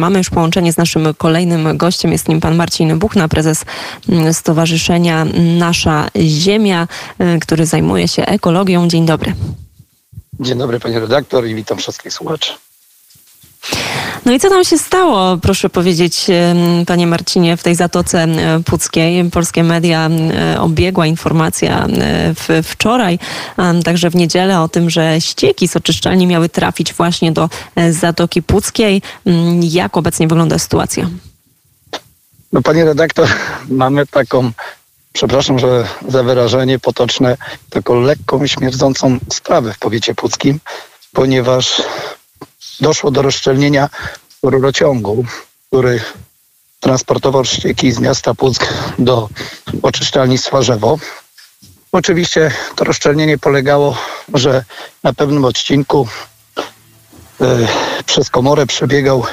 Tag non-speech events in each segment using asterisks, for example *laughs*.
Mamy już połączenie z naszym kolejnym gościem. Jest nim pan Marcin Buchna, prezes mm, Stowarzyszenia Nasza Ziemia, y, który zajmuje się ekologią. Dzień dobry. Dzień dobry panie redaktor i witam wszystkich słuchaczy. No i co tam się stało, proszę powiedzieć, panie Marcinie, w tej Zatoce Puckiej? Polskie media obiegła informacja w, wczoraj, także w niedzielę o tym, że ścieki z oczyszczalni miały trafić właśnie do e, Zatoki Puckiej. Jak obecnie wygląda sytuacja? No panie redaktor, *laughs* mamy taką przepraszam że za wyrażenie potoczne, taką lekką śmierdzącą sprawę w powiecie puckim, ponieważ doszło do rozszczelnienia rurociągu, który transportował ścieki z miasta Puck do oczyszczalni Swarzewo. Oczywiście to rozszczelnienie polegało, że na pewnym odcinku y, przez komorę przebiegał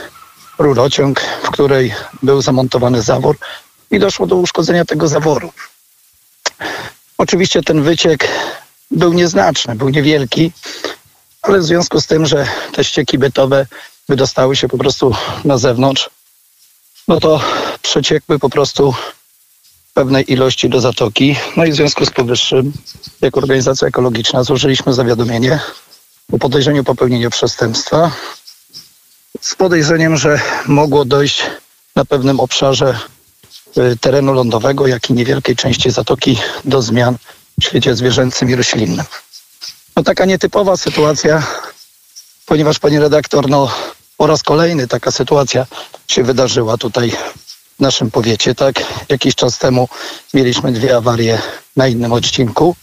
rurociąg, w której był zamontowany zawór i doszło do uszkodzenia tego zaworu. Oczywiście ten wyciek był nieznaczny, był niewielki, ale w związku z tym, że te ścieki bytowe wydostały się po prostu na zewnątrz, no to przeciekły po prostu pewnej ilości do zatoki. No i w związku z powyższym, jako organizacja ekologiczna, złożyliśmy zawiadomienie o podejrzeniu popełnienia przestępstwa z podejrzeniem, że mogło dojść na pewnym obszarze y, terenu lądowego, jak i niewielkiej części zatoki do zmian w świecie zwierzęcym i roślinnym. No taka nietypowa sytuacja, ponieważ pani redaktor, no po raz kolejny taka sytuacja się wydarzyła tutaj w naszym powiecie, tak? Jakiś czas temu mieliśmy dwie awarie na innym odcinku.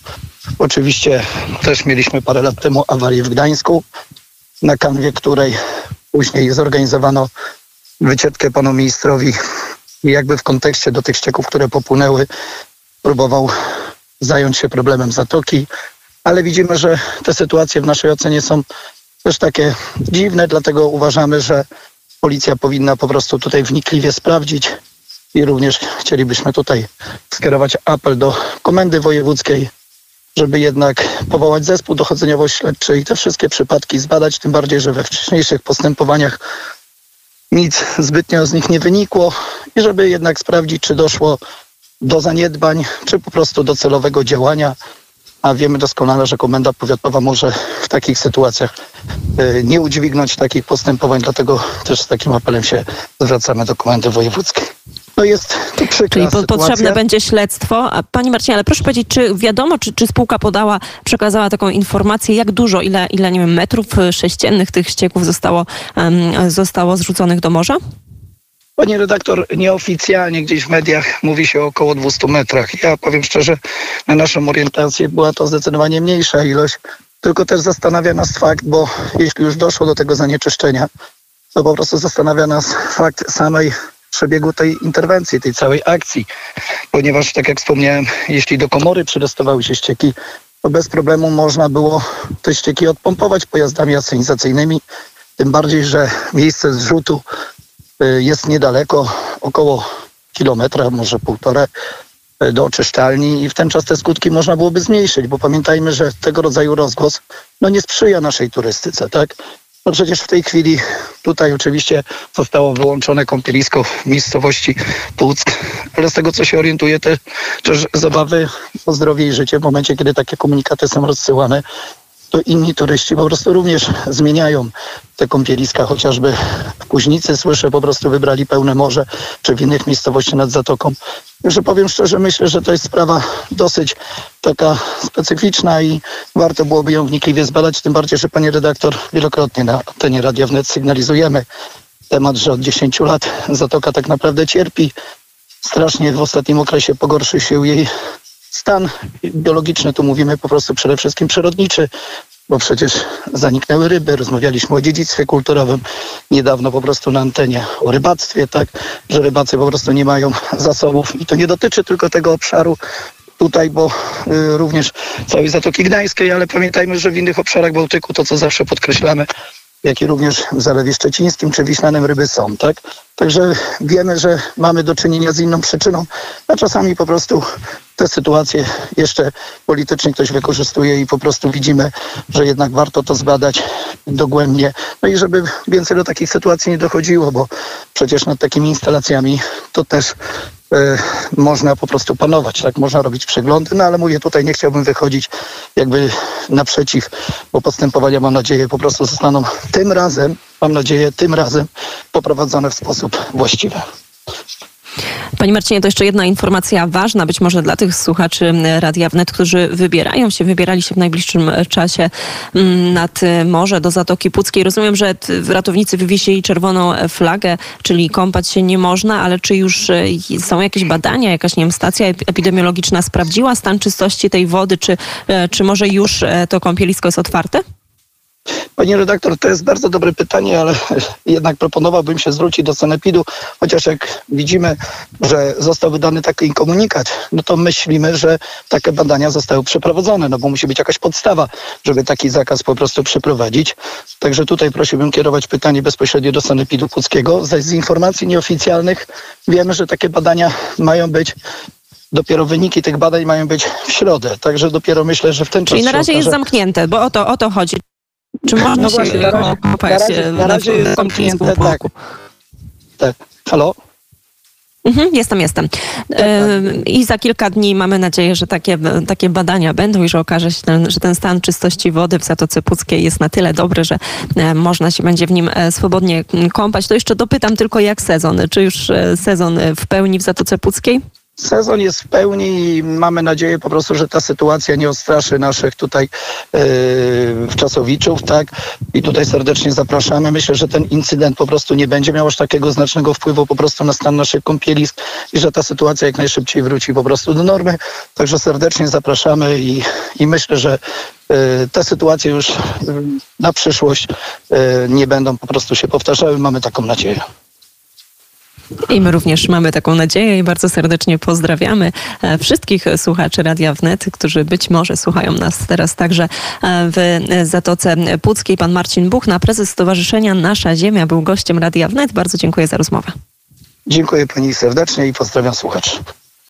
Oczywiście też mieliśmy parę lat temu awarię w Gdańsku, na kanwie której później zorganizowano wycieczkę panu ministrowi i jakby w kontekście do tych ścieków, które popłynęły, próbował zająć się problemem zatoki, ale widzimy, że te sytuacje w naszej ocenie są też takie dziwne, dlatego uważamy, że policja powinna po prostu tutaj wnikliwie sprawdzić i również chcielibyśmy tutaj skierować apel do komendy wojewódzkiej, żeby jednak powołać zespół dochodzeniowo-śledczy i te wszystkie przypadki zbadać, tym bardziej, że we wcześniejszych postępowaniach nic zbytnio z nich nie wynikło i żeby jednak sprawdzić, czy doszło do zaniedbań, czy po prostu do celowego działania a wiemy doskonale, że komenda powiatowa może w takich sytuacjach y, nie udźwignąć takich postępowań, dlatego też z takim apelem się zwracamy do komendy wojewódzkiej. No jest to przykra Czyli po, potrzebne będzie śledztwo. A Pani Marcinie, ale proszę powiedzieć, czy wiadomo, czy, czy spółka podała, przekazała taką informację, jak dużo, ile, ile nie wiem, metrów sześciennych tych ścieków zostało, um, zostało zrzuconych do morza? Pani redaktor, nieoficjalnie gdzieś w mediach mówi się o około 200 metrach. Ja powiem szczerze, na naszą orientację była to zdecydowanie mniejsza ilość, tylko też zastanawia nas fakt, bo jeśli już doszło do tego zanieczyszczenia, to po prostu zastanawia nas fakt samej przebiegu tej interwencji, tej całej akcji. Ponieważ, tak jak wspomniałem, jeśli do komory przydostawały się ścieki, to bez problemu można było te ścieki odpompować pojazdami asynizacyjnymi. Tym bardziej, że miejsce zrzutu jest niedaleko, około kilometra, może półtora y, do oczyszczalni i w ten czas te skutki można byłoby zmniejszyć, bo pamiętajmy, że tego rodzaju rozgłos no nie sprzyja naszej turystyce, tak? No przecież w tej chwili tutaj oczywiście zostało wyłączone kąpielisko w miejscowości Puck, ale z tego co się orientuję też zabawy o zdrowie i życie w momencie, kiedy takie komunikaty są rozsyłane, to inni turyści po prostu również zmieniają te kąpieliska, chociażby w Kuźnicy słyszę, po prostu wybrali pełne morze, czy w innych miejscowościach nad Zatoką. Także powiem szczerze, myślę, że to jest sprawa dosyć taka specyficzna i warto byłoby ją wnikliwie zbadać, tym bardziej, że pani redaktor wielokrotnie na antenie Radia Wnet sygnalizujemy temat, że od 10 lat Zatoka tak naprawdę cierpi. Strasznie w ostatnim okresie pogorszy się jej stan biologiczny, tu mówimy po prostu przede wszystkim przyrodniczy, bo przecież zaniknęły ryby, rozmawialiśmy o dziedzictwie kulturowym niedawno po prostu na antenie, o rybactwie, tak, że rybacy po prostu nie mają zasobów i to nie dotyczy tylko tego obszaru tutaj, bo y, również całej Zatoki Gdańskiej, ale pamiętajmy, że w innych obszarach Bałtyku, to co zawsze podkreślamy, jak i również w Zalewie Szczecińskim czy Wiślanem ryby są, tak? Także wiemy, że mamy do czynienia z inną przyczyną, a czasami po prostu te sytuacje jeszcze politycznie ktoś wykorzystuje i po prostu widzimy, że jednak warto to zbadać dogłębnie. No i żeby więcej do takich sytuacji nie dochodziło, bo przecież nad takimi instalacjami to też można po prostu panować, tak? Można robić przeglądy, no ale mówię, tutaj nie chciałbym wychodzić jakby naprzeciw, bo postępowania mam nadzieję po prostu zostaną tym razem, mam nadzieję tym razem poprowadzone w sposób właściwy. Panie Marcinie, to jeszcze jedna informacja ważna, być może dla tych słuchaczy Radia Wnet, którzy wybierają się, wybierali się w najbliższym czasie mm, nad morze do Zatoki Puckiej. Rozumiem, że ratownicy wywiesili czerwoną flagę, czyli kąpać się nie można, ale czy już e, są jakieś badania, jakaś nie wiem, stacja epidemiologiczna sprawdziła stan czystości tej wody, czy, e, czy może już e, to kąpielisko jest otwarte? Pani redaktor, to jest bardzo dobre pytanie, ale *laughs* jednak proponowałbym się zwrócić do Sanepidu, chociaż jak widzimy, że został wydany taki komunikat, no to myślimy, że takie badania zostały przeprowadzone, no bo musi być jakaś podstawa, żeby taki zakaz po prostu przeprowadzić. Także tutaj prosiłbym kierować pytanie bezpośrednio do Sanepidu Puckiego. Z informacji nieoficjalnych wiemy, że takie badania mają być dopiero wyniki tych badań mają być w środę. Także dopiero myślę, że w ten czas. Czyli na razie jest zamknięte, bo o to, o to chodzi. Czy można no właśnie, się na razie, na razie, na razie zamknięte, tak. Tak. Halo? Mhm, jestem, jestem. I za kilka dni mamy nadzieję, że takie, takie badania będą i że okaże się, ten, że ten stan czystości wody w Zatoce Puckiej jest na tyle dobry, że e, można się będzie w nim e, swobodnie kąpać. To jeszcze dopytam tylko jak sezon. Czy już e, sezon w pełni w Zatoce Puckiej? Sezon jest w pełni i mamy nadzieję po prostu, że ta sytuacja nie odstraszy naszych tutaj yy, tak? I tutaj serdecznie zapraszamy. Myślę, że ten incydent po prostu nie będzie miał aż takiego znacznego wpływu po prostu na stan naszych kąpielisk i że ta sytuacja jak najszybciej wróci po prostu do normy. Także serdecznie zapraszamy i, i myślę, że yy, te sytuacje już yy, na przyszłość nie będą po prostu się powtarzały. Mamy taką nadzieję. I my również mamy taką nadzieję i bardzo serdecznie pozdrawiamy e, wszystkich słuchaczy Radia Wnet, którzy być może słuchają nas teraz także e, w Zatoce Puckiej. Pan Marcin Buchna, prezes Stowarzyszenia Nasza Ziemia, był gościem Radia Wnet. Bardzo dziękuję za rozmowę. Dziękuję pani serdecznie i pozdrawiam słuchaczy.